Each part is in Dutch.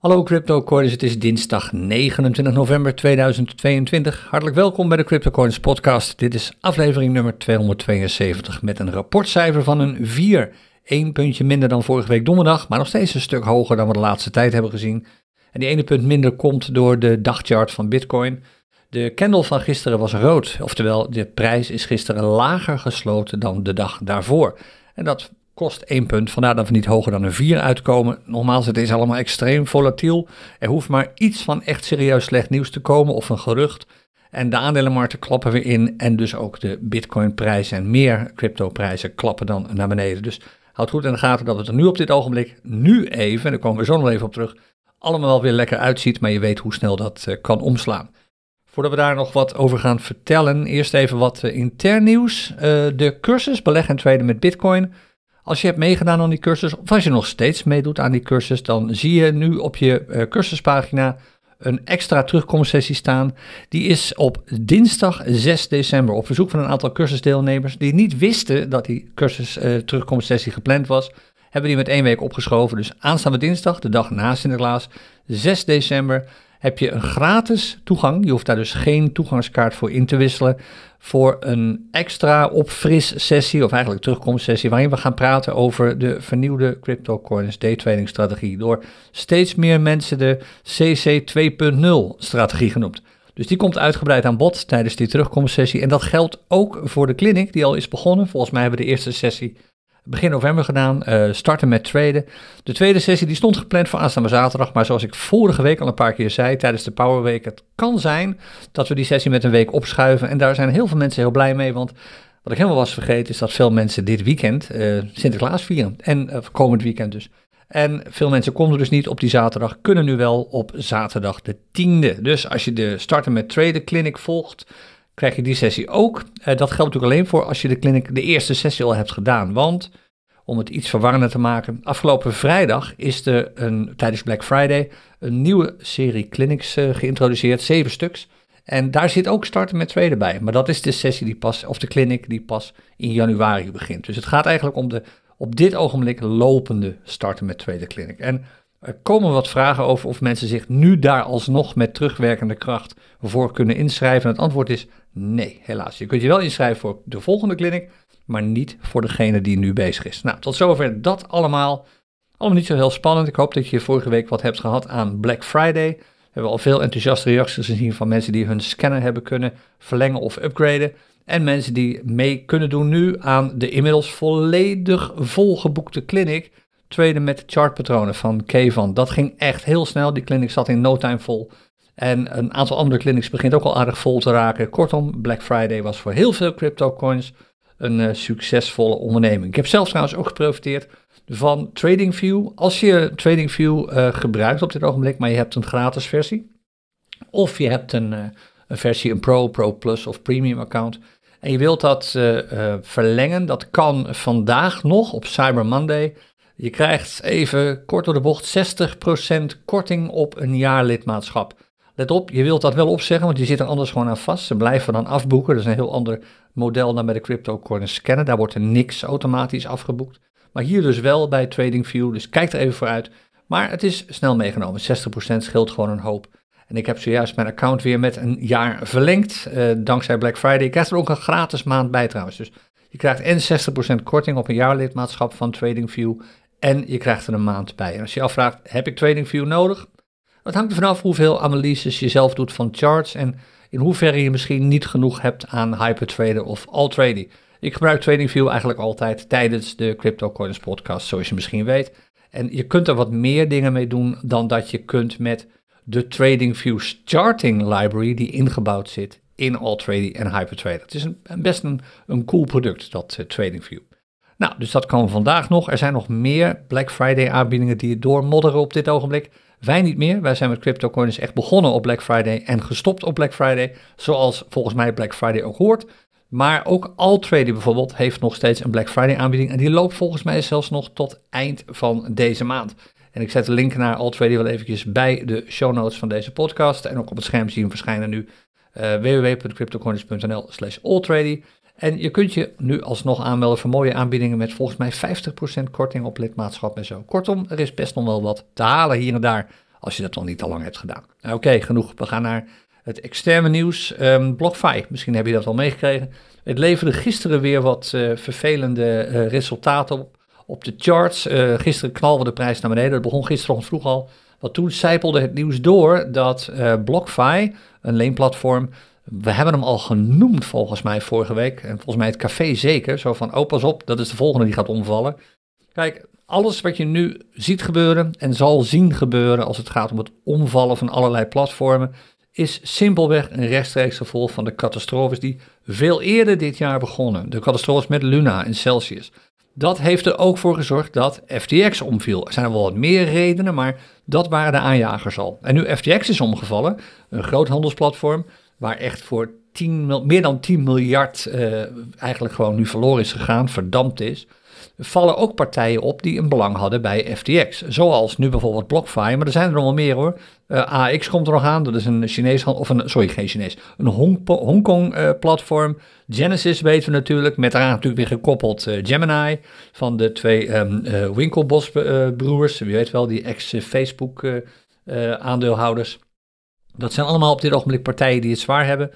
Hallo CryptoCoins, het is dinsdag 29 november 2022. Hartelijk welkom bij de CryptoCoins podcast. Dit is aflevering nummer 272 met een rapportcijfer van een 4. Eén puntje minder dan vorige week donderdag, maar nog steeds een stuk hoger dan we de laatste tijd hebben gezien. En die ene punt minder komt door de dagchart van Bitcoin. De candle van gisteren was rood, oftewel de prijs is gisteren lager gesloten dan de dag daarvoor. En dat kost 1 punt, vandaar dat we niet hoger dan een 4 uitkomen. Nogmaals, het is allemaal extreem volatiel. Er hoeft maar iets van echt serieus slecht nieuws te komen of een gerucht. En de aandelenmarkten klappen weer in en dus ook de bitcoinprijzen en meer cryptoprijzen klappen dan naar beneden. Dus houd goed in de gaten dat het er nu op dit ogenblik, nu even, en daar komen we zo nog even op terug, allemaal wel weer lekker uitziet, maar je weet hoe snel dat uh, kan omslaan. Voordat we daar nog wat over gaan vertellen, eerst even wat uh, intern nieuws. Uh, de cursus beleggen en traden met bitcoin als je hebt meegedaan aan die cursus, of als je nog steeds meedoet aan die cursus, dan zie je nu op je uh, cursuspagina een extra terugkomstsessie staan. Die is op dinsdag 6 december op verzoek van een aantal cursusdeelnemers die niet wisten dat die cursus uh, terugkomstsessie gepland was. Hebben die met één week opgeschoven. Dus aanstaande dinsdag, de dag na Sinterklaas, 6 december, heb je een gratis toegang. Je hoeft daar dus geen toegangskaart voor in te wisselen. Voor een extra opfris sessie, of eigenlijk terugkomstsessie, waarin we gaan praten over de vernieuwde cryptocurrency daytrading strategie. Door steeds meer mensen de CC 2.0 strategie genoemd. Dus die komt uitgebreid aan bod tijdens die terugkomstsessie. En dat geldt ook voor de clinic, die al is begonnen. Volgens mij hebben we de eerste sessie begin november gedaan. Uh, starten met traden. De tweede sessie die stond gepland voor aanstaande zaterdag. Maar zoals ik vorige week al een paar keer zei tijdens de Power Week. Het kan zijn dat we die sessie met een week opschuiven. En daar zijn heel veel mensen heel blij mee. Want wat ik helemaal was vergeten is dat veel mensen dit weekend uh, Sinterklaas vieren. En uh, komend weekend dus. En veel mensen konden dus niet op die zaterdag, kunnen nu wel op zaterdag de 10e. Dus als je de starten met traden clinic volgt, krijg je die sessie ook. Uh, dat geldt natuurlijk alleen voor als je de clinic de eerste sessie al hebt gedaan. Want om het iets verwarrender te maken, afgelopen vrijdag is er een, tijdens Black Friday een nieuwe serie clinics uh, geïntroduceerd, zeven stuks. En daar zit ook starten met traden bij. Maar dat is de sessie die pas, of de clinic die pas in januari begint. Dus het gaat eigenlijk om de op dit ogenblik lopende starten met traden clinic. En er komen wat vragen over of mensen zich nu daar alsnog met terugwerkende kracht voor kunnen inschrijven. het antwoord is nee, helaas. Je kunt je wel inschrijven voor de volgende clinic, maar niet voor degene die nu bezig is. Nou, tot zover dat allemaal. Allemaal niet zo heel spannend. Ik hoop dat je vorige week wat hebt gehad aan Black Friday. We hebben al veel enthousiaste reacties gezien van mensen die hun scanner hebben kunnen verlengen of upgraden. En mensen die mee kunnen doen nu aan de inmiddels volledig volgeboekte clinic tweede met chartpatronen van Kevan. Dat ging echt heel snel. Die clinic zat in no time vol. En een aantal andere clinics begint ook al aardig vol te raken. Kortom, Black Friday was voor heel veel crypto coins een uh, succesvolle onderneming. Ik heb zelf trouwens ook geprofiteerd van TradingView. Als je TradingView uh, gebruikt op dit ogenblik, maar je hebt een gratis versie. Of je hebt een, uh, een versie, een Pro, Pro Plus of Premium account. En je wilt dat verlengen. Dat kan vandaag nog op Cyber Monday je krijgt even kort door de bocht 60% korting op een jaar lidmaatschap. Let op, je wilt dat wel opzeggen, want je zit er anders gewoon aan vast. Ze blijven dan afboeken. Dat is een heel ander model dan bij de cryptocurrency scannen. Daar wordt er niks automatisch afgeboekt. Maar hier dus wel bij TradingView, dus kijk er even voor uit. Maar het is snel meegenomen. 60% scheelt gewoon een hoop. En ik heb zojuist mijn account weer met een jaar verlengd, uh, dankzij Black Friday. Ik krijg er ook een gratis maand bij trouwens. Dus je krijgt en 60% korting op een jaarlidmaatschap van TradingView en je krijgt er een maand bij. En als je afvraagt, heb ik TradingView nodig? Dat hangt er vanaf hoeveel analyses je zelf doet van charts en in hoeverre je misschien niet genoeg hebt aan hypertrader of alttrading. Ik gebruik TradingView eigenlijk altijd tijdens de CryptoCoins podcast, zoals je misschien weet. En je kunt er wat meer dingen mee doen dan dat je kunt met de TradingView Charting Library die ingebouwd zit in AllTrading en Hypertrader. Het is een, best een, een cool product, dat uh, TradingView. Nou, dus dat kan vandaag nog. Er zijn nog meer Black Friday aanbiedingen die doormodderen op dit ogenblik. Wij niet meer. Wij zijn met CryptoCoins echt begonnen op Black Friday en gestopt op Black Friday. Zoals volgens mij Black Friday ook hoort. Maar ook Altrady bijvoorbeeld heeft nog steeds een Black Friday aanbieding. En die loopt volgens mij zelfs nog tot eind van deze maand. En ik zet de link naar Altrady wel eventjes bij de show notes van deze podcast. En ook op het scherm zien verschijnen nu uh, www.cryptocoins.nl slash. En je kunt je nu alsnog aanmelden voor mooie aanbiedingen met volgens mij 50% korting op lidmaatschap en zo. Kortom, er is best nog wel wat te halen hier en daar als je dat nog niet al lang hebt gedaan. Nou, oké, genoeg. We gaan naar het externe nieuws. Um, BlockFi, misschien heb je dat al meegekregen. Het leverde gisteren weer wat uh, vervelende uh, resultaten op, op de charts. Uh, gisteren knalde de prijs naar beneden. Dat begon gisteren vroeg al. Want toen zijpelde het nieuws door dat BlockFi, een leenplatform, we hebben hem al genoemd volgens mij vorige week. En volgens mij het café zeker. Zo van, oh pas op, dat is de volgende die gaat omvallen. Kijk, alles wat je nu ziet gebeuren en zal zien gebeuren als het gaat om het omvallen van allerlei platformen, is simpelweg een rechtstreeks gevolg van de catastrofes die veel eerder dit jaar begonnen. De catastrofes met Luna en Celsius. Dat heeft er ook voor gezorgd dat FTX omviel. Er zijn er wel wat meer redenen, maar dat waren de aanjagers al. En nu FTX is omgevallen, een groot handelsplatform, waar echt voor 10, meer dan 10 miljard uh, eigenlijk gewoon nu verloren is gegaan, verdampt is vallen ook partijen op die een belang hadden bij FTX. Zoals nu bijvoorbeeld BlockFi, maar er zijn er nog wel meer hoor. Uh, eh, AX komt er nog aan, dat is een Chinees, of een, sorry, geen Chinees, een Hongkong uh, platform. Genesis weten we natuurlijk, met daaraan natuurlijk weer gekoppeld Gemini van de twee um, Winklevoss broers, wie weet wel, die ex-Facebook aandeelhouders. Dat zijn allemaal op dit ogenblik partijen die het zwaar hebben.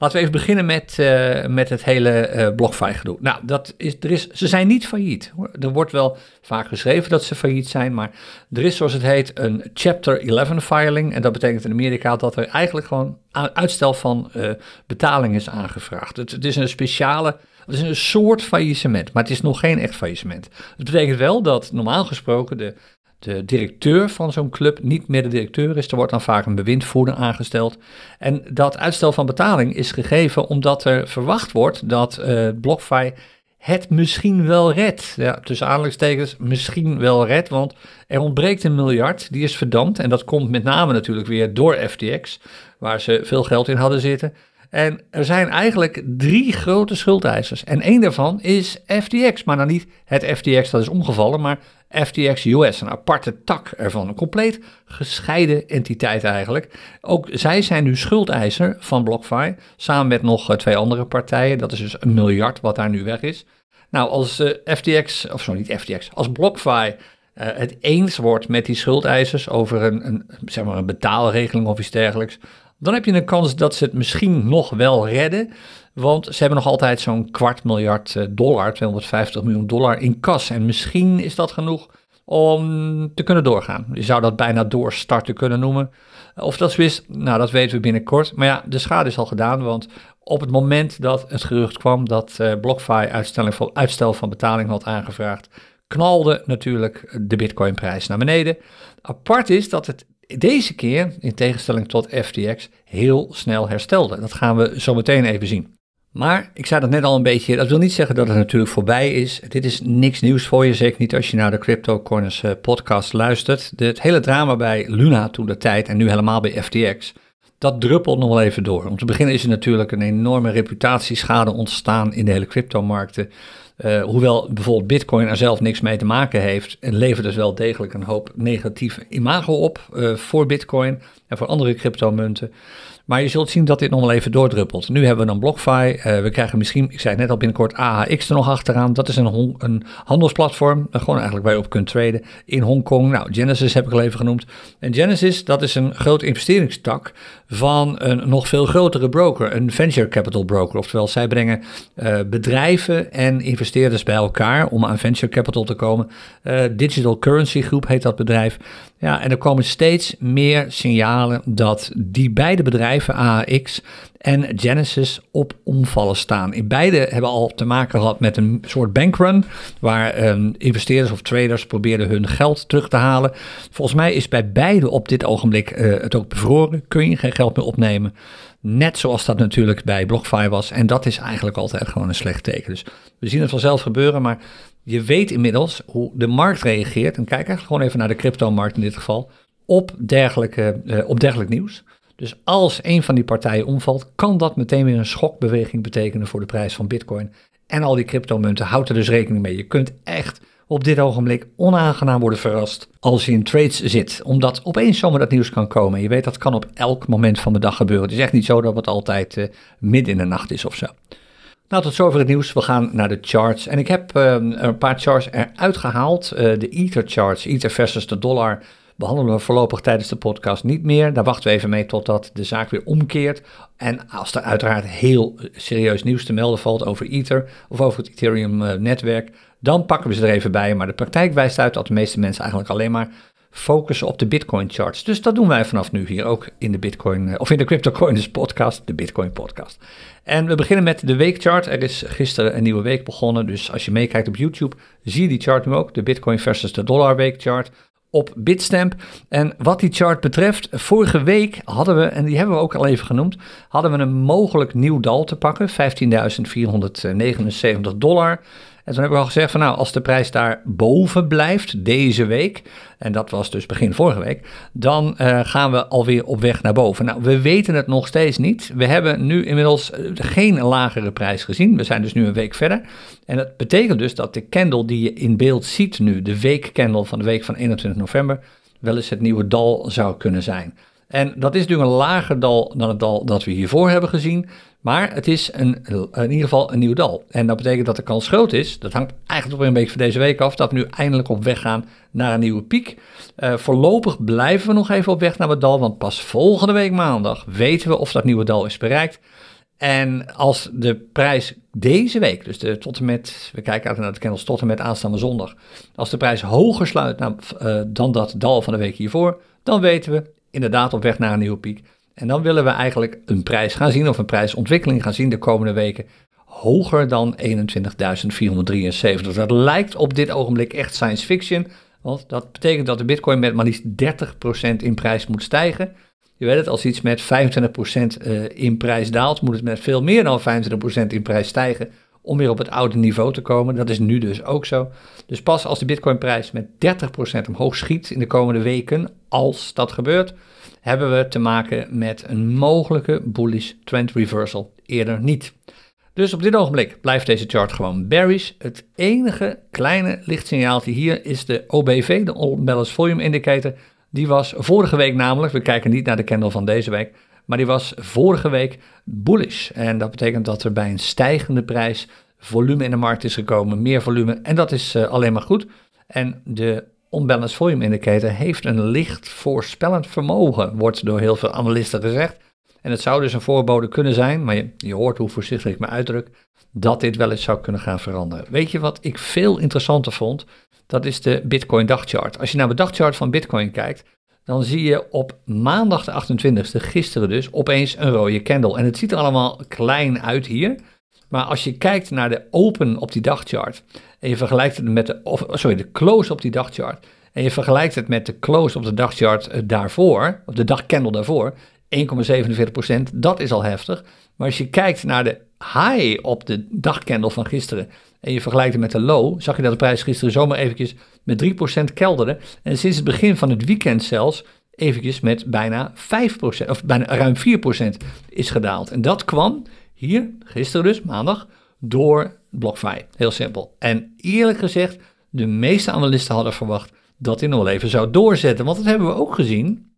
Laten we even beginnen met, uh, met het hele uh, BlockFi gedoe. Nou, dat is, er is, ze zijn niet failliet. Er wordt wel vaak geschreven dat ze failliet zijn, maar er is zoals het heet een Chapter 11 filing. En dat betekent in Amerika dat er eigenlijk gewoon uitstel van uh, betaling is aangevraagd. Het, het, is een speciale, het is een soort faillissement, maar het is nog geen echt faillissement. Het betekent wel dat normaal gesproken de de directeur van zo'n club niet meer de directeur is. Er wordt dan vaak een bewindvoerder aangesteld. En dat uitstel van betaling is gegeven omdat er verwacht wordt dat uh, BlockFi het misschien wel redt. Ja, tussen aanhalingstekens misschien wel redt, want er ontbreekt een miljard, die is verdampt. En dat komt met name natuurlijk weer door FTX, waar ze veel geld in hadden zitten. En er zijn eigenlijk drie grote schuldeisers. En één daarvan is FTX. Maar dan niet het FTX dat is omgevallen, maar FTX US, een aparte tak ervan. Een compleet gescheiden entiteit eigenlijk. Ook zij zijn nu schuldeiser van BlockFi, samen met nog eh, twee andere partijen. Dat is dus een miljard wat daar nu weg is. Nou, als eh, FTX, of zo niet FTX, als BlockFi uh, het eens wordt met die schuldeisers over een, een, zeg maar een betaalregeling of iets dergelijks, dan heb je een kans dat ze het misschien nog wel redden. Want ze hebben nog altijd zo'n kwart miljard eh, dollar, 250 miljoen dollar in kas. En misschien is dat genoeg om te kunnen doorgaan. Je zou dat bijna doorstarten kunnen noemen. Of dat is, nou dat weten we binnenkort. Maar ja, de schade is al gedaan, want op het moment dat het gerucht kwam dat uh, BlockFi van, uitstel van betaling had aangevraagd, knalde natuurlijk de bitcoinprijs naar beneden. Apart is dat het deze keer, in tegenstelling tot FTX, heel snel herstelde. Dat gaan we zo meteen even zien. Maar ik zei dat net al een beetje, dat wil niet zeggen dat het natuurlijk voorbij is. Dit is niks nieuws voor je, zeker niet als je naar de Crypto Corners eh, podcast luistert. het hele drama bij Luna toen de tijd en nu helemaal bij FTX, dat druppelt nog wel even door. Om te beginnen is er natuurlijk een enorme reputatieschade ontstaan in de hele cryptomarkten. Uh, hoewel bijvoorbeeld Bitcoin er zelf niks mee te maken heeft, en levert dus wel degelijk een hoop negatief imago op uh, voor Bitcoin en voor andere cryptomunten. Maar je zult zien dat dit nog wel even doordruppelt. Nu hebben we een BlockFi. Uh, we krijgen misschien, ik zei het net al binnenkort, AHX er nog achteraan. Dat is een, een handelsplatform, uh, gewoon eigenlijk waar je op kunt traden in Hongkong. Nou, Genesis heb ik al even genoemd. En Genesis, dat is een groot investeringstak van een nog veel grotere broker, een venture capital broker. Oftewel, zij brengen uh, bedrijven en investeerders bij elkaar om aan venture capital te komen. Digital Currency Group heet dat bedrijf. Ja, en er komen steeds meer signalen dat die beide bedrijven, AX en Genesis, op omvallen staan. In beide hebben al te maken gehad met een soort bankrun, waar um, investeerders of traders probeerden hun geld terug te halen. Volgens mij is bij beide op dit ogenblik uh, het ook bevroren, kun je geen geld meer opnemen. Net zoals dat natuurlijk bij BlockFi was. En dat is eigenlijk altijd gewoon een slecht teken. Dus we zien het vanzelf gebeuren, maar je weet inmiddels hoe de markt reageert. En kijk eigenlijk gewoon even naar de cryptomarkt in dit geval. Op, dergelijke, uh, op dergelijk nieuws. Dus als een van die partijen omvalt, kan dat meteen weer een schokbeweging betekenen voor de prijs van Bitcoin. En al die cryptomunten, houd er dus rekening mee. Je kunt echt op dit ogenblik onaangenaam worden verrast als je in trades zit. Omdat opeens zomaar dat nieuws kan komen. je weet dat kan op elk moment van de dag gebeuren. Het is echt niet zo dat het altijd uh, midden in de nacht is of zo. Nou, tot zover het nieuws. We gaan naar de charts. En ik heb uh, een paar charts eruit gehaald. Uh, de Ether charts, Ether versus de dollar, behandelen we voorlopig tijdens de podcast niet meer. Daar wachten we even mee totdat de zaak weer omkeert. En als er uiteraard heel serieus nieuws te melden valt over Ether of over het Ethereum-netwerk, dan pakken we ze er even bij. Maar de praktijk wijst uit dat de meeste mensen eigenlijk alleen maar focussen op de Bitcoin charts. Dus dat doen wij vanaf nu hier ook in de Bitcoin, eh, of in de CryptoCoiners podcast, de Bitcoin podcast. En we beginnen met de weekchart. Er is gisteren een nieuwe week begonnen, dus als je meekijkt op YouTube, zie je die chart nu ook, de Bitcoin versus de dollar weekchart op Bitstamp. En wat die chart betreft, vorige week hadden we, en die hebben we ook al even genoemd, hadden we een mogelijk nieuw dal te pakken, 15.479 dollar. En toen hebben we al gezegd van nou, als de prijs daar boven blijft deze week, en dat was dus begin vorige week, dan uh, gaan we alweer op weg naar boven. Nou, we weten het nog steeds niet. We hebben nu inmiddels eh, geen lagere prijs gezien. We zijn dus nu een week verder. En dat betekent dus dat de candle die je in beeld ziet nu, de weekcandle van de week van 21 november, wel eens het nieuwe dal zou kunnen zijn. En dat is natuurlijk een lager dal dan het dal dat we hiervoor hebben gezien. Maar het is een, in ieder geval een nieuw dal. En dat betekent dat de kans groot is, dat hangt eigenlijk weer een beetje van deze week af, dat we nu eindelijk op weg gaan naar een nieuwe piek. Uh, voorlopig blijven we nog even op weg naar het dal, want pas volgende week maandag weten we of dat nieuwe dal is bereikt. En als de prijs deze week, dus tot en met, we kijken uit naar de candles tot en met aanstaande zondag, als de prijs hoger sluit nou, uh, dan dat dal van de week hiervoor, dan weten we inderdaad op weg naar een nieuwe piek. En dan willen we eigenlijk een prijs gaan zien of een prijsontwikkeling gaan zien de komende weken hoger dan 21.473. Dat lijkt op dit ogenblik echt science fiction, want dat betekent dat de bitcoin met maar liefst 30% in prijs moet stijgen. Je weet het, als iets met 25% eh, in prijs daalt, moet het met veel meer dan 25% in prijs stijgen om weer op het oude niveau te komen. Dat is nu dus ook zo. Dus pas als de bitcoinprijs met 30% omhoog schiet in de komende weken, als dat gebeurt, hebben we te maken met een mogelijke bullish trend reversal. Eerder niet. Dus op dit ogenblik blijft deze chart gewoon bearish. Het enige kleine lichtsignaaltje hier is de OBV, de Unbalanced Volume Indicator. Die was vorige week namelijk, we kijken niet naar de candle van deze week, maar die was vorige week bullish. En dat betekent dat er bij een stijgende prijs volume in de markt is gekomen, meer volume. En dat is uh, alleen maar goed. En de Unbalanced Volume Indicator heeft een licht voorspellend vermogen, wordt door heel veel analisten gezegd. En het zou dus een voorbode kunnen zijn, maar je, je hoort hoe voorzichtig ik me uitdruk, dat dit wel eens zou kunnen gaan veranderen. Weet je wat ik veel interessanter vond? Dat is de Bitcoin dagchart. Als je naar de dagchart van Bitcoin kijkt, dan zie je op maandag de 28e, gisteren dus, opeens een rode candle. En het ziet er allemaal klein uit hier. Maar als je kijkt naar de open op die dagchart en je vergelijkt het met de, sorry, de close op die dagchart en je vergelijkt het met de close op de dagchart eh, daarvoor, of de dagcandle daarvoor, 1,47%, dat is al heftig. Maar als je kijkt naar de high op de dagcandle van gisteren en je vergelijkt het met de low, zag je dat de prijs gisteren zomaar eventjes met 3% kelderde. En sinds het begin van het weekend zelfs eventjes met bijna 5%, of bijna ruim 4% is gedaald. En dat kwam hier, gisteren dus, maandag, door BlockFi. Heel simpel. En eerlijk gezegd, de meeste analisten hadden verwacht dat hij nog wel even zou doorzetten. Want dat hebben we ook gezien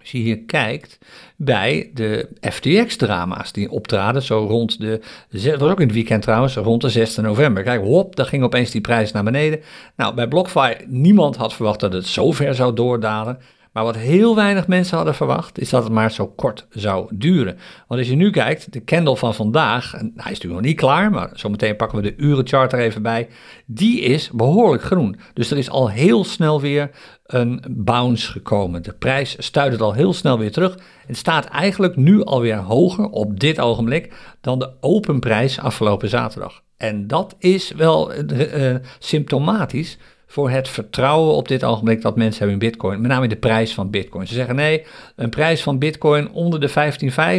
als je hier kijkt bij de FTX-drama's die optraden, zo rond de, dat was ook in het weekend trouwens, rond de 6 november. Kijk, hop, daar ging opeens die prijs naar beneden. Nou, bij BlockFi, niemand had verwacht dat het zo ver zou doordalen. Maar wat heel weinig mensen hadden verwacht, is dat het maar zo kort zou duren. Want als je nu kijkt, de candle van vandaag, en hij is natuurlijk nog niet klaar, maar zometeen pakken we de urenchart er even bij, die is behoorlijk groen. Dus er is al heel snel weer een bounce gekomen. De prijs stuit het al heel snel weer terug. Het staat eigenlijk nu alweer hoger op dit ogenblik dan de open prijs afgelopen zaterdag. En dat is wel uh, symptomatisch voor het vertrouwen op dit ogenblik dat mensen hebben in Bitcoin. Met name de prijs van Bitcoin. Ze zeggen nee, een prijs van Bitcoin onder de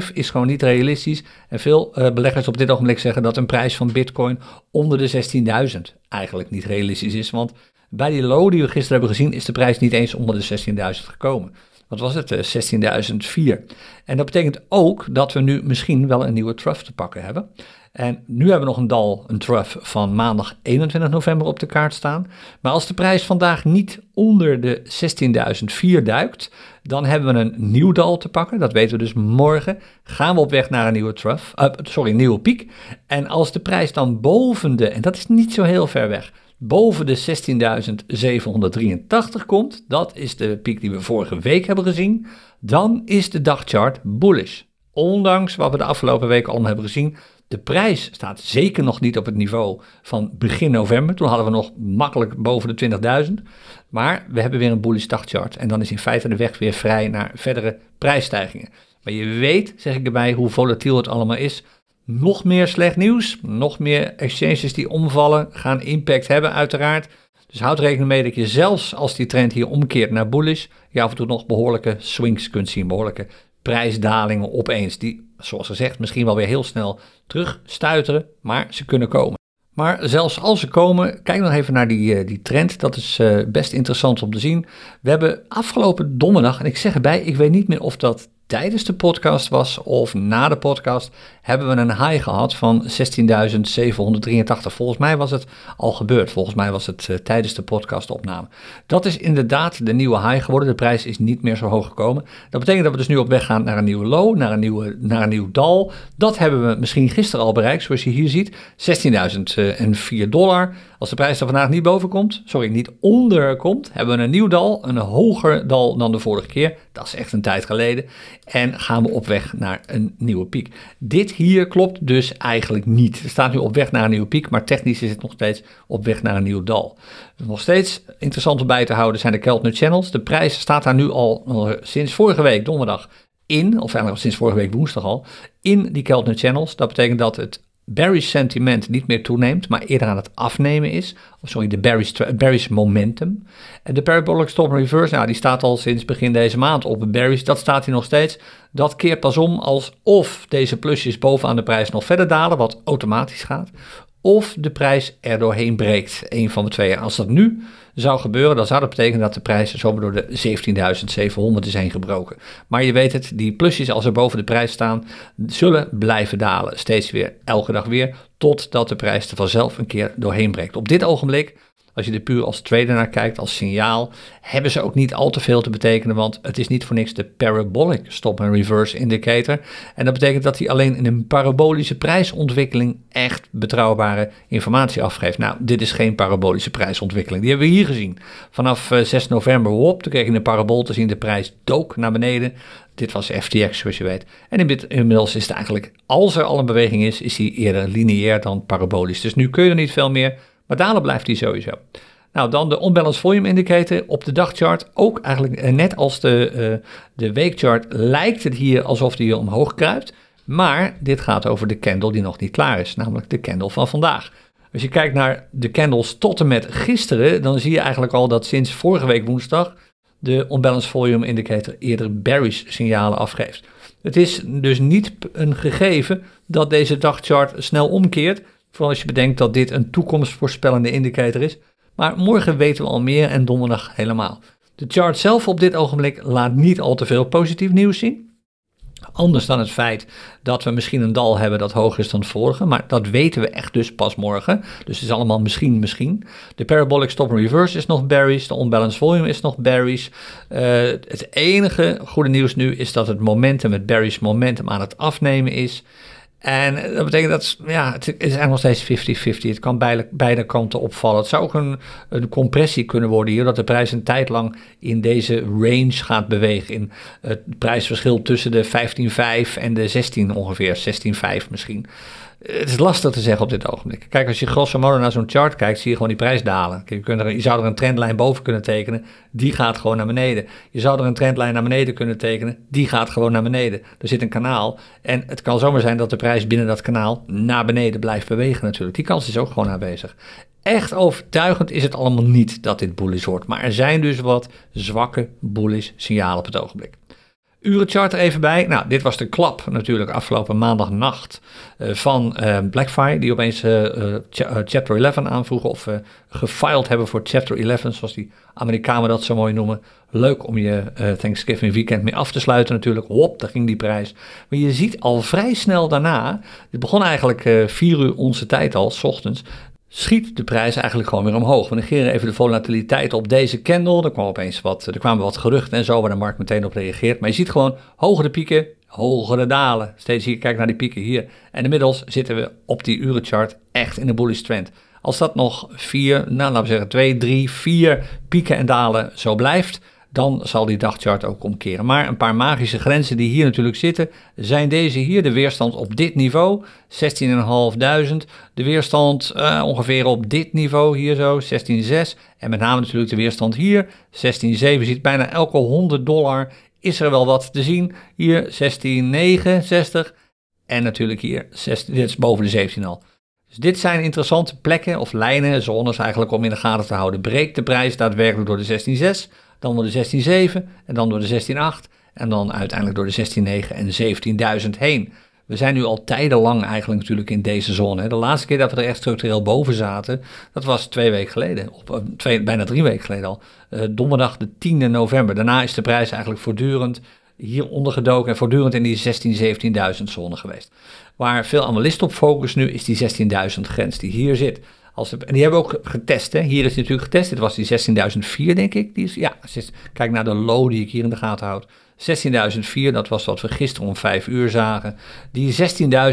15,5 is gewoon niet realistisch. En veel uh, beleggers op dit ogenblik zeggen dat een prijs van Bitcoin onder de 16.000 eigenlijk niet realistisch is. Want bij die low die we gisteren hebben gezien is de prijs niet eens onder de 16.000 gekomen. Wat was het? 16.004. En dat betekent ook dat we nu misschien wel een nieuwe trough te pakken hebben. En nu hebben we nog een dal, een trough van maandag 21 november op de kaart staan. Maar als de prijs vandaag niet onder de 16.004 duikt, dan hebben we een nieuw dal te pakken. Dat weten we dus morgen. Gaan we op weg naar een nieuwe trough, uh, sorry, een nieuwe piek. En als de prijs dan boven de, en dat is niet zo heel ver weg, boven de 16.783 komt, dat is de piek die we vorige week hebben gezien, dan is de dagchart bullish. Ondanks wat we de afgelopen weken allemaal hebben gezien, de prijs staat zeker nog niet op het niveau van begin november. Toen hadden we nog makkelijk boven de 20.000. Maar we hebben weer een bullish dagchart. En dan is in feite de weg weer vrij naar verdere prijsstijgingen. Maar je weet, zeg ik erbij, hoe volatiel het allemaal is. Nog meer slecht nieuws, nog meer exchanges die omvallen, gaan impact hebben uiteraard. Dus houd rekening mee dat je zelfs als die trend hier omkeert naar bullish, je af en toe nog behoorlijke swings kunt zien, behoorlijke prijsdalingen opeens, die zoals gezegd misschien wel weer heel snel terugstuiteren, maar ze kunnen komen. Maar zelfs als ze komen, kijk nog even naar die, eh, die trend. Dat is uh, best interessant om te zien. We hebben afgelopen donderdag, en ik zeg erbij, ik weet niet meer of dat tijdens de podcast was of na de podcast, hebben we een high gehad van 16.783. Volgens mij was het al gebeurd. Volgens mij was het uh, tijdens de podcastopname. Dat is inderdaad de nieuwe high geworden. De prijs is niet meer zo hoog gekomen. Dat betekent dat we dus nu op weg gaan naar een nieuwe low, naar een, nieuwe, naar een nieuw dal. Dat hebben we misschien gisteren al bereikt, zoals je hier ziet. 16.004 dollar. Als de prijs er vandaag niet boven komt, sorry, niet onder komt, hebben we een nieuw dal, een hoger dal dan de vorige keer. Dat is echt een tijd geleden. En gaan we op weg naar een nieuwe piek. Dit hier klopt dus eigenlijk niet. Er staat nu op weg naar een nieuwe piek, maar technisch is het nog steeds op weg naar een nieuw dal. Nog steeds interessant om bij te houden zijn de Keltner Channels. De prijs staat daar nu al sinds vorige week donderdag in, of eigenlijk sinds vorige week woensdag al, in die Keltner Channels. Dat betekent dat het bearish sentiment niet meer toeneemt, maar eerder aan het afnemen is. Of sorry, de bearish, bearish momentum. En de parabolic stop reverse, nou, die staat al sinds begin deze maand op een bearish. Dat staat hier nog steeds. Dat keert pas om als of deze plusjes bovenaan de prijs nog verder dalen, wat automatisch gaat. Of de prijs er doorheen breekt. Een van de twee. als dat nu zou gebeuren, dan zou dat betekenen dat de prijs zomaar door de 17.700 is heen gebroken. Maar je weet het, die plusjes als ze boven de prijs staan, zullen blijven dalen. Steeds weer, elke dag weer, totdat de prijs er vanzelf een keer doorheen breekt. Op dit ogenblik als je er puur als trader naar kijkt, als signaal, hebben ze ook niet al te veel te betekenen, want het is niet voor niks de parabolic stop and reverse indicator. En dat betekent dat hij alleen in een parabolische prijsontwikkeling echt betrouwbare informatie afgeeft. Nou, dit is geen parabolische prijsontwikkeling. Die hebben we hier gezien. Vanaf 6 eh, november, hop, toen kreeg je een parabool te zien, de prijs dook naar beneden. Dit was FTX, zoals je weet. En inmiddels is het eigenlijk, als er al een beweging is, is die eerder lineair dan parabolisch. Dus nu kun je er niet veel meer maar dalen blijft hij sowieso. Nou, dan de unbalanced volume indicator op de dagchart. Ook eigenlijk eh, net als de, uh, de weekchart lijkt het hier alsof die omhoog kruipt. Maar dit gaat over de candle die nog niet klaar is, namelijk de candle van vandaag. Als je kijkt naar de candles tot en met gisteren, dan zie je eigenlijk al dat sinds vorige week woensdag de unbalanced volume indicator eerder bearish signalen afgeeft. Het is dus niet een gegeven dat deze dagchart snel omkeert. Vooral als je bedenkt dat dit een toekomstvoorspellende indicator is. Maar morgen weten we al meer en donderdag helemaal. De chart zelf op dit ogenblik laat niet al te veel positief nieuws zien. Anders dan het feit dat we misschien een dal hebben dat hoger is dan het vorige. Maar dat weten we echt dus pas morgen. Dus het is allemaal misschien, misschien. De parabolic stop and reverse is nog bearish. De unbalanced volume is nog bearish. Uh, het enige goede nieuws nu is dat het momentum, het bearish momentum aan het afnemen is. En dat betekent dat ja, het is eigenlijk nog steeds 50-50. Het kan beide, beide kanten opvallen. Het zou ook een, een compressie kunnen worden hier, dat de prijs een tijd lang in deze range gaat bewegen. In het prijsverschil tussen de 15,5 en de 16 ongeveer, 16,5 misschien het is lastig te zeggen op dit ogenblik. Kijk, als je grosso modo naar zo'n chart kijkt, zie je gewoon die prijs dalen. Je, kunt er, je zou er een trendlijn boven kunnen tekenen, die gaat gewoon naar beneden. Je zou er een trendlijn naar beneden kunnen tekenen, die gaat gewoon naar beneden. Er zit een kanaal en het kan zomaar zijn dat de prijs binnen dat kanaal naar beneden blijft bewegen natuurlijk. Die kans is ook gewoon aanwezig. Echt overtuigend is het allemaal niet dat dit bullish wordt, maar er zijn dus wat zwakke bullish signalen op het ogenblik. Urenchart even bij. Nou, dit was de klap natuurlijk afgelopen maandagnacht uh, van uh, Blackfire, die opeens uh, Chapter 11 aanvroegen of gefiled hebben voor Chapter 11, zoals die Amerikanen dat zo mooi noemen. Leuk om je Thanksgiving weekend mee af te sluiten natuurlijk. Hop, daar ging die prijs. Maar je ziet al vrij snel daarna, het begon eigenlijk 4 uur onze tijd al, s ochtends, schiet de prijs eigenlijk gewoon weer omhoog. We negeren even de volatiliteit op deze candle. Er, kwam opeens wat, er kwamen wat geruchten en zo waar de markt meteen op reageert. Maar je ziet gewoon hogere pieken, hogere dalen. Steeds hier, kijk naar die pieken hier. En inmiddels zitten we op die urenchart echt in een bullish trend. Als dat nog vier, nou laten we zeggen twee, drie, vier pieken en dalen zo blijft, dan zal die dagchart ook omkeren. Maar een paar magische grenzen die hier natuurlijk zitten, zijn deze hier. De weerstand op dit niveau, 16.500. De weerstand uh, ongeveer op dit niveau hier zo, 16.6. En met name natuurlijk de weerstand hier, 16.7. Je ziet bijna elke 100 dollar is er wel wat te zien. Hier 16,69 en natuurlijk hier 16, dit is boven de 17 al. Dus dit zijn interessante plekken of lijnen, zones eigenlijk om in de gaten te houden. Breekt de prijs daadwerkelijk door de 16,6 dan door de 16.7 en dan door de 16.8 en dan uiteindelijk door de 16.9 en 17.000 heen. We zijn nu al tijdenlang eigenlijk natuurlijk in deze zone. De laatste keer dat we er echt structureel boven zaten, dat was twee weken geleden, of eh, twee, bijna drie weken geleden al, uh, donderdag de 10e november. Daarna is de prijs eigenlijk voortdurend hier ondergedoken en voortdurend in die 16, 17.000 zone geweest. Waar veel analisten op focussen nu is die 16.000 grens die hier zit. En die hebben we ook getest. Hè. Hier is natuurlijk getest. Dit was die 16.004, denk ik. Die is, ja, kijk naar de low die ik hier in de gaten houd. 16.004, dat was wat we gisteren om 5 uur zagen. Die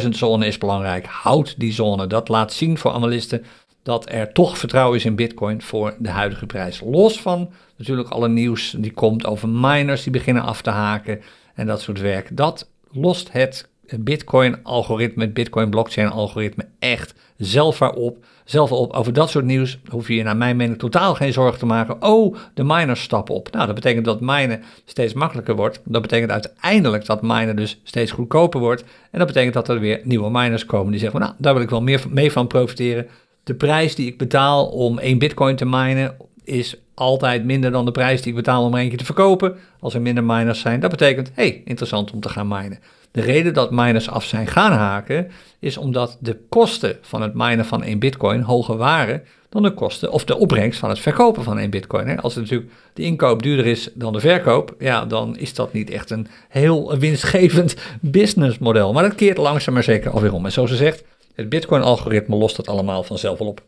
16.000 zone is belangrijk. Houd die zone. Dat laat zien voor analisten dat er toch vertrouwen is in Bitcoin voor de huidige prijs. Los van natuurlijk alle nieuws die komt over miners die beginnen af te haken en dat soort werk. Dat lost het Bitcoin-algoritme, het Bitcoin-blockchain-algoritme echt zelf op. Zelf op. Over dat soort nieuws hoef je je naar mijn mening totaal geen zorgen te maken. Oh, de miners stappen op. Nou, dat betekent dat minen steeds makkelijker wordt. Dat betekent uiteindelijk dat minen dus steeds goedkoper wordt. En dat betekent dat er weer nieuwe miners komen die zeggen, nou, daar wil ik wel meer mee van profiteren. De prijs die ik betaal om één bitcoin te minen is altijd minder dan de prijs die ik betaal om er eentje te verkopen. Als er minder miners zijn, dat betekent, hey, interessant om te gaan minen. De reden dat miners af zijn gaan haken, is omdat de kosten van het minen van één bitcoin hoger waren dan de kosten of de opbrengst van het verkopen van één bitcoin. Als natuurlijk de inkoop duurder is dan de verkoop, ja, dan is dat niet echt een heel winstgevend businessmodel. Maar dat keert langzaam maar zeker alweer om. En zoals ze zegt, het bitcoin-algoritme lost dat allemaal vanzelf wel op.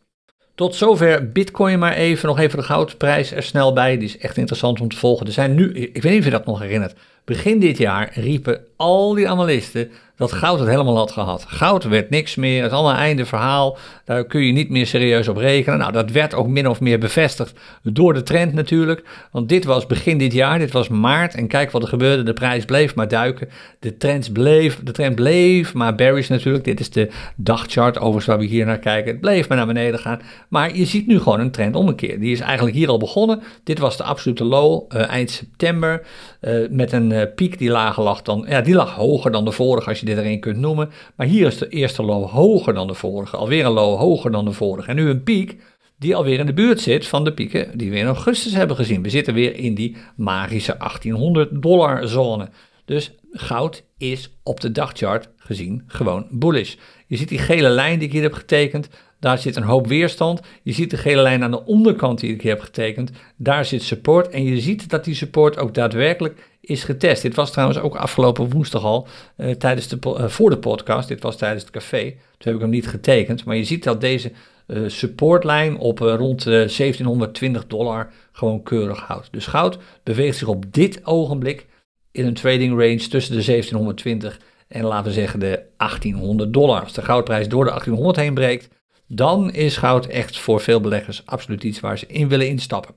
Tot zover Bitcoin maar even. Nog even de goudprijs er snel bij. Die is echt interessant om te volgen. Er zijn nu, ik weet niet of je dat nog herinnert. Begin dit jaar riepen al die analisten dat goud het helemaal had gehad. Goud werd niks meer, het is allemaal einde verhaal. Daar kun je niet meer serieus op rekenen. Nou, dat werd ook min of meer bevestigd door de trend natuurlijk. Want dit was begin dit jaar, dit was maart. En kijk wat er gebeurde, de prijs bleef maar duiken. De trend bleef, de trend bleef maar bearish natuurlijk. Dit is de dagchart overigens waar we hier naar kijken. Het bleef maar naar beneden gaan. Maar je ziet nu gewoon een trend ommekeer. Die is eigenlijk hier al begonnen. Dit was de absolute low uh, eind september. Uh, met een uh, piek die lager lag dan, ja, die lag hoger dan de vorige als je dit erin kunt noemen. Maar hier is de eerste low hoger dan de vorige, alweer een low hoger dan de vorige. En nu een piek die alweer in de buurt zit van de pieken die we in augustus hebben gezien. We zitten weer in die magische 1800 dollar zone. Dus goud is op de dagchart gezien gewoon bullish. Je ziet die gele lijn die ik hier heb getekend. Daar zit een hoop weerstand. Je ziet de gele lijn aan de onderkant die ik hier heb getekend. Daar zit support. En je ziet dat die support ook daadwerkelijk is getest. Dit was trouwens ook afgelopen woensdag al uh, tijdens de, uh, voor de podcast. Dit was tijdens het café. Toen heb ik hem niet getekend. Maar je ziet dat deze uh, supportlijn op rond 1720 dollar gewoon keurig houdt. Dus goud beweegt zich op dit ogenblik in een trading range tussen de 1720 en laten we zeggen de 1800 dollar. Als de goudprijs door de 1800 heen breekt, dan is goud echt voor veel beleggers absoluut iets waar ze in willen instappen.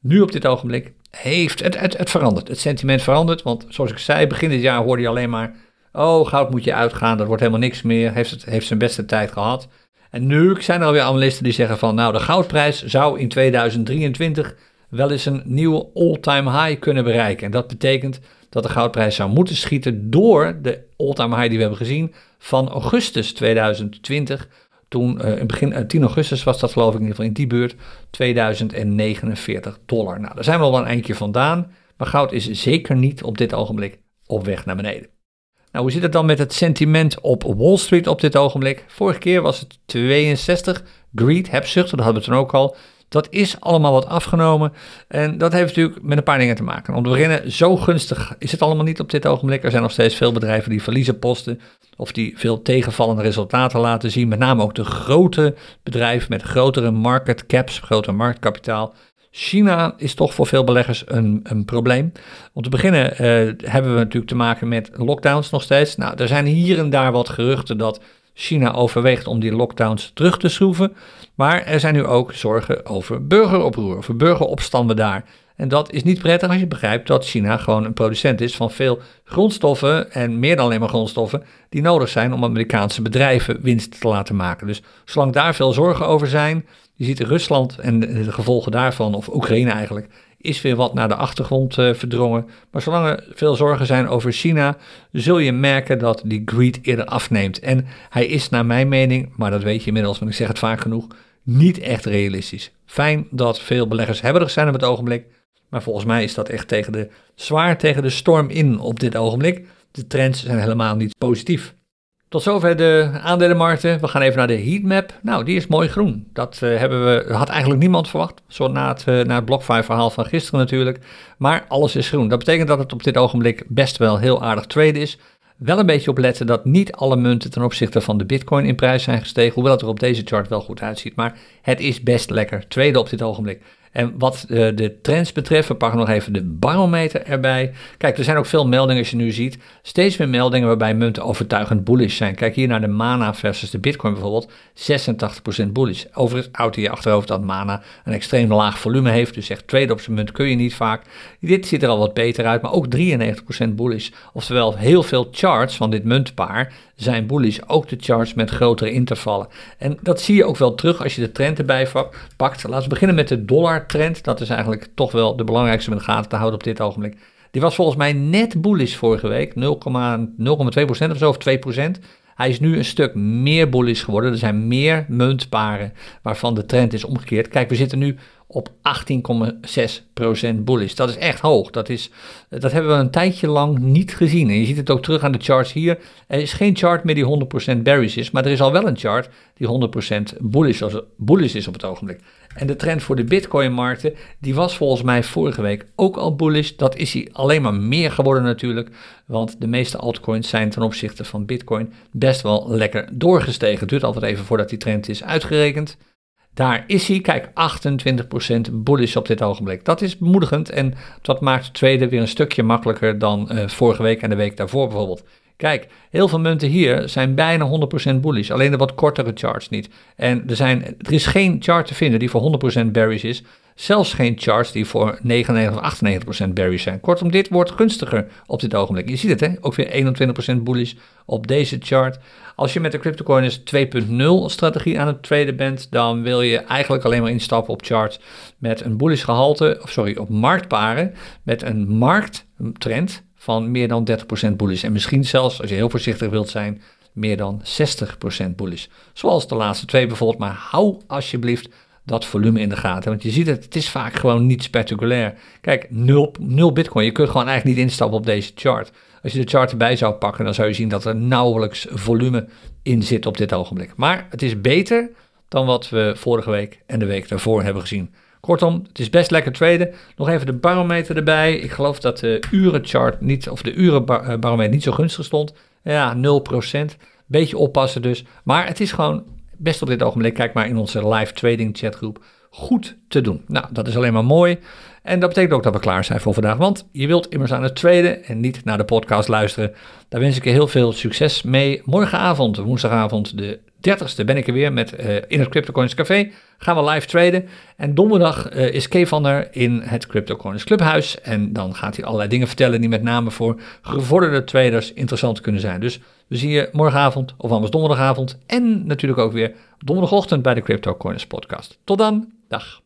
Nu op dit ogenblik heeft het, het, het veranderd. Het sentiment verandert, want zoals ik zei, begin dit jaar hoorde je alleen maar... Oh, goud moet je uitgaan, dat wordt helemaal niks meer, heeft, het, heeft zijn beste tijd gehad. En nu zijn er alweer analisten die zeggen van... Nou, de goudprijs zou in 2023 wel eens een nieuwe all-time high kunnen bereiken. En dat betekent dat de goudprijs zou moeten schieten door de all-time high die we hebben gezien van augustus 2020 toen, uh, in begin 10 eh, augustus was dat geloof ik in ieder geval in die buurt, 2049 dollar. Nou, daar zijn we al een eindje vandaan, maar goud is zeker niet op dit ogenblik op weg naar beneden. Nou, hoe zit het dan met het sentiment op Wall Street op dit ogenblik? Vorige keer was het 62, greed, hebzucht, dat hadden we toen ook al. Dat is allemaal wat afgenomen. En dat heeft natuurlijk met een paar dingen te maken. Om te beginnen, zo gunstig is het allemaal niet op dit ogenblik. Er zijn nog steeds veel bedrijven die verliezen posten. Of die veel tegenvallende resultaten laten zien. Met name ook de grote bedrijven met grotere market caps, groter marktkapitaal. China is toch voor veel beleggers een, een probleem. Om te beginnen uh, hebben we natuurlijk te maken met lockdowns nog steeds. Nou, er zijn hier en daar wat geruchten dat China overweegt om die lockdowns terug te schroeven. Maar er zijn nu ook zorgen over burgeroproer, over burgeropstanden daar. En dat is niet prettig als je begrijpt dat China gewoon een producent is van veel grondstoffen en meer dan alleen maar grondstoffen die nodig zijn om Amerikaanse bedrijven winst te laten maken. Dus zolang daar veel zorgen over zijn, je ziet Rusland en de gevolgen daarvan, of Oekraïne eigenlijk, is weer wat naar de achtergrond uh, verdrongen. Maar zolang er veel zorgen zijn over China, zul je merken dat die greed eerder afneemt. En hij is naar mijn mening, maar dat weet je inmiddels, want ik zeg het vaak genoeg, niet echt realistisch. Fijn dat veel beleggers hebberig zijn op het ogenblik, maar volgens mij is dat echt tegen de, zwaar tegen de storm in op dit ogenblik. De trends zijn helemaal niet positief. Tot zover de aandelenmarkten. We gaan even naar de heatmap. Nou, die is mooi groen. Dat uh, hebben we, had eigenlijk niemand verwacht. Zo na het, uh, het BlockFi verhaal van gisteren natuurlijk. Maar alles is groen. Dat betekent dat het op dit ogenblik best wel heel aardig trade is. Wel een beetje opletten dat niet alle munten ten opzichte van de bitcoin in prijs zijn gestegen. Hoewel het er op deze chart wel goed uitziet. Maar het is best lekker. Tweede op dit ogenblik. En wat uh, de trends betreft, we pakken nog even de barometer erbij. Kijk, er zijn ook veel meldingen als je nu ziet. Steeds meer meldingen waarbij munten overtuigend bullish zijn. Kijk hier naar de Mana versus de Bitcoin bijvoorbeeld. 86% bullish. Overigens houdt je achterhoofd dat Mana een extreem laag volume heeft. Dus echt tweede op zijn munt kun je niet vaak. Dit ziet er al wat beter uit, maar ook 93% bullish. Oftewel heel veel charts van dit muntpaar zijn bullish. Ook de charts met grotere intervallen. En dat zie je ook wel terug als je de trend erbij pakt. Laten we beginnen met de dollar trend. Dat is eigenlijk toch wel de belangrijkste om in de gaten te houden op dit ogenblik. Die was volgens mij net bullish vorige week. 0,2% of zo, of 2%. Hij is nu een stuk meer bullish geworden. Er zijn meer muntparen waarvan de trend is omgekeerd. Kijk, we zitten nu op 18,6% bullish. Dat is echt hoog. Dat, is, dat hebben we een tijdje lang niet gezien. En je ziet het ook terug aan de charts hier. Er is geen chart meer die 100% bearish is, maar er is al wel een chart die 100% bullish, bullish is op het ogenblik. En de trend voor de Bitcoin-markten, die was volgens mij vorige week ook al bullish. Dat is hij alleen maar meer geworden natuurlijk, want de meeste altcoins zijn ten opzichte van Bitcoin best wel lekker doorgestegen. Het duurt altijd even voordat die trend is uitgerekend. Daar is hij, kijk, 28% bullish op dit ogenblik. Dat is bemoedigend en dat maakt de tweede weer een stukje makkelijker dan uh, vorige week en de week daarvoor bijvoorbeeld. Kijk, heel veel munten hier zijn bijna 100% bullish, alleen de wat kortere charts niet. En er, zijn, er is geen chart te vinden die voor 100% bearish is, zelfs geen charts die voor 99 of 98% bearish zijn. Kortom, dit wordt gunstiger op dit ogenblik. Je ziet het, hè? ook weer 21% bullish op deze chart. Als je met de CryptoCoiners 2.0 strategie aan het traden bent, dan wil je eigenlijk alleen maar instappen op charts met een bullish gehalte, of sorry, op marktparen met een markttrend van meer dan 30% bullish. En misschien zelfs, als je heel voorzichtig wilt zijn, meer dan 60% bullish. Zoals de laatste twee bijvoorbeeld. Maar hou alsjeblieft dat volume in de gaten. Want je ziet het, het is vaak gewoon niet spectaculair. Kijk, 0, 0 bitcoin. Je kunt gewoon eigenlijk niet instappen op deze chart. Als je de chart erbij zou pakken, dan zou je zien dat er nauwelijks volume in zit op dit ogenblik. Maar het is beter dan wat we vorige week en de week daarvoor hebben gezien. Kortom, het is best lekker traden. Nog even de barometer erbij. Ik geloof dat de urenchart niet, of de urenbarometer niet zo gunstig stond. Ja, 0%. Beetje oppassen dus. Maar het is gewoon best op dit ogenblik, kijk maar in onze live trading chatgroep, goed te doen. Nou, dat is alleen maar mooi. En dat betekent ook dat we klaar zijn voor vandaag. Want je wilt immers aan het traden en niet naar de podcast luisteren. Daar wens ik je heel veel succes mee. Morgenavond, woensdagavond, de 30ste ben ik er weer met uh, in het CryptoCoins Café. Gaan we live traden. En donderdag uh, is Kevan er in het CryptoCoins Clubhuis. En dan gaat hij allerlei dingen vertellen die met name voor gevorderde traders interessant kunnen zijn. Dus we zien je morgenavond of anders donderdagavond. En natuurlijk ook weer donderdagochtend bij de CryptoCoins podcast. Tot dan. Dag.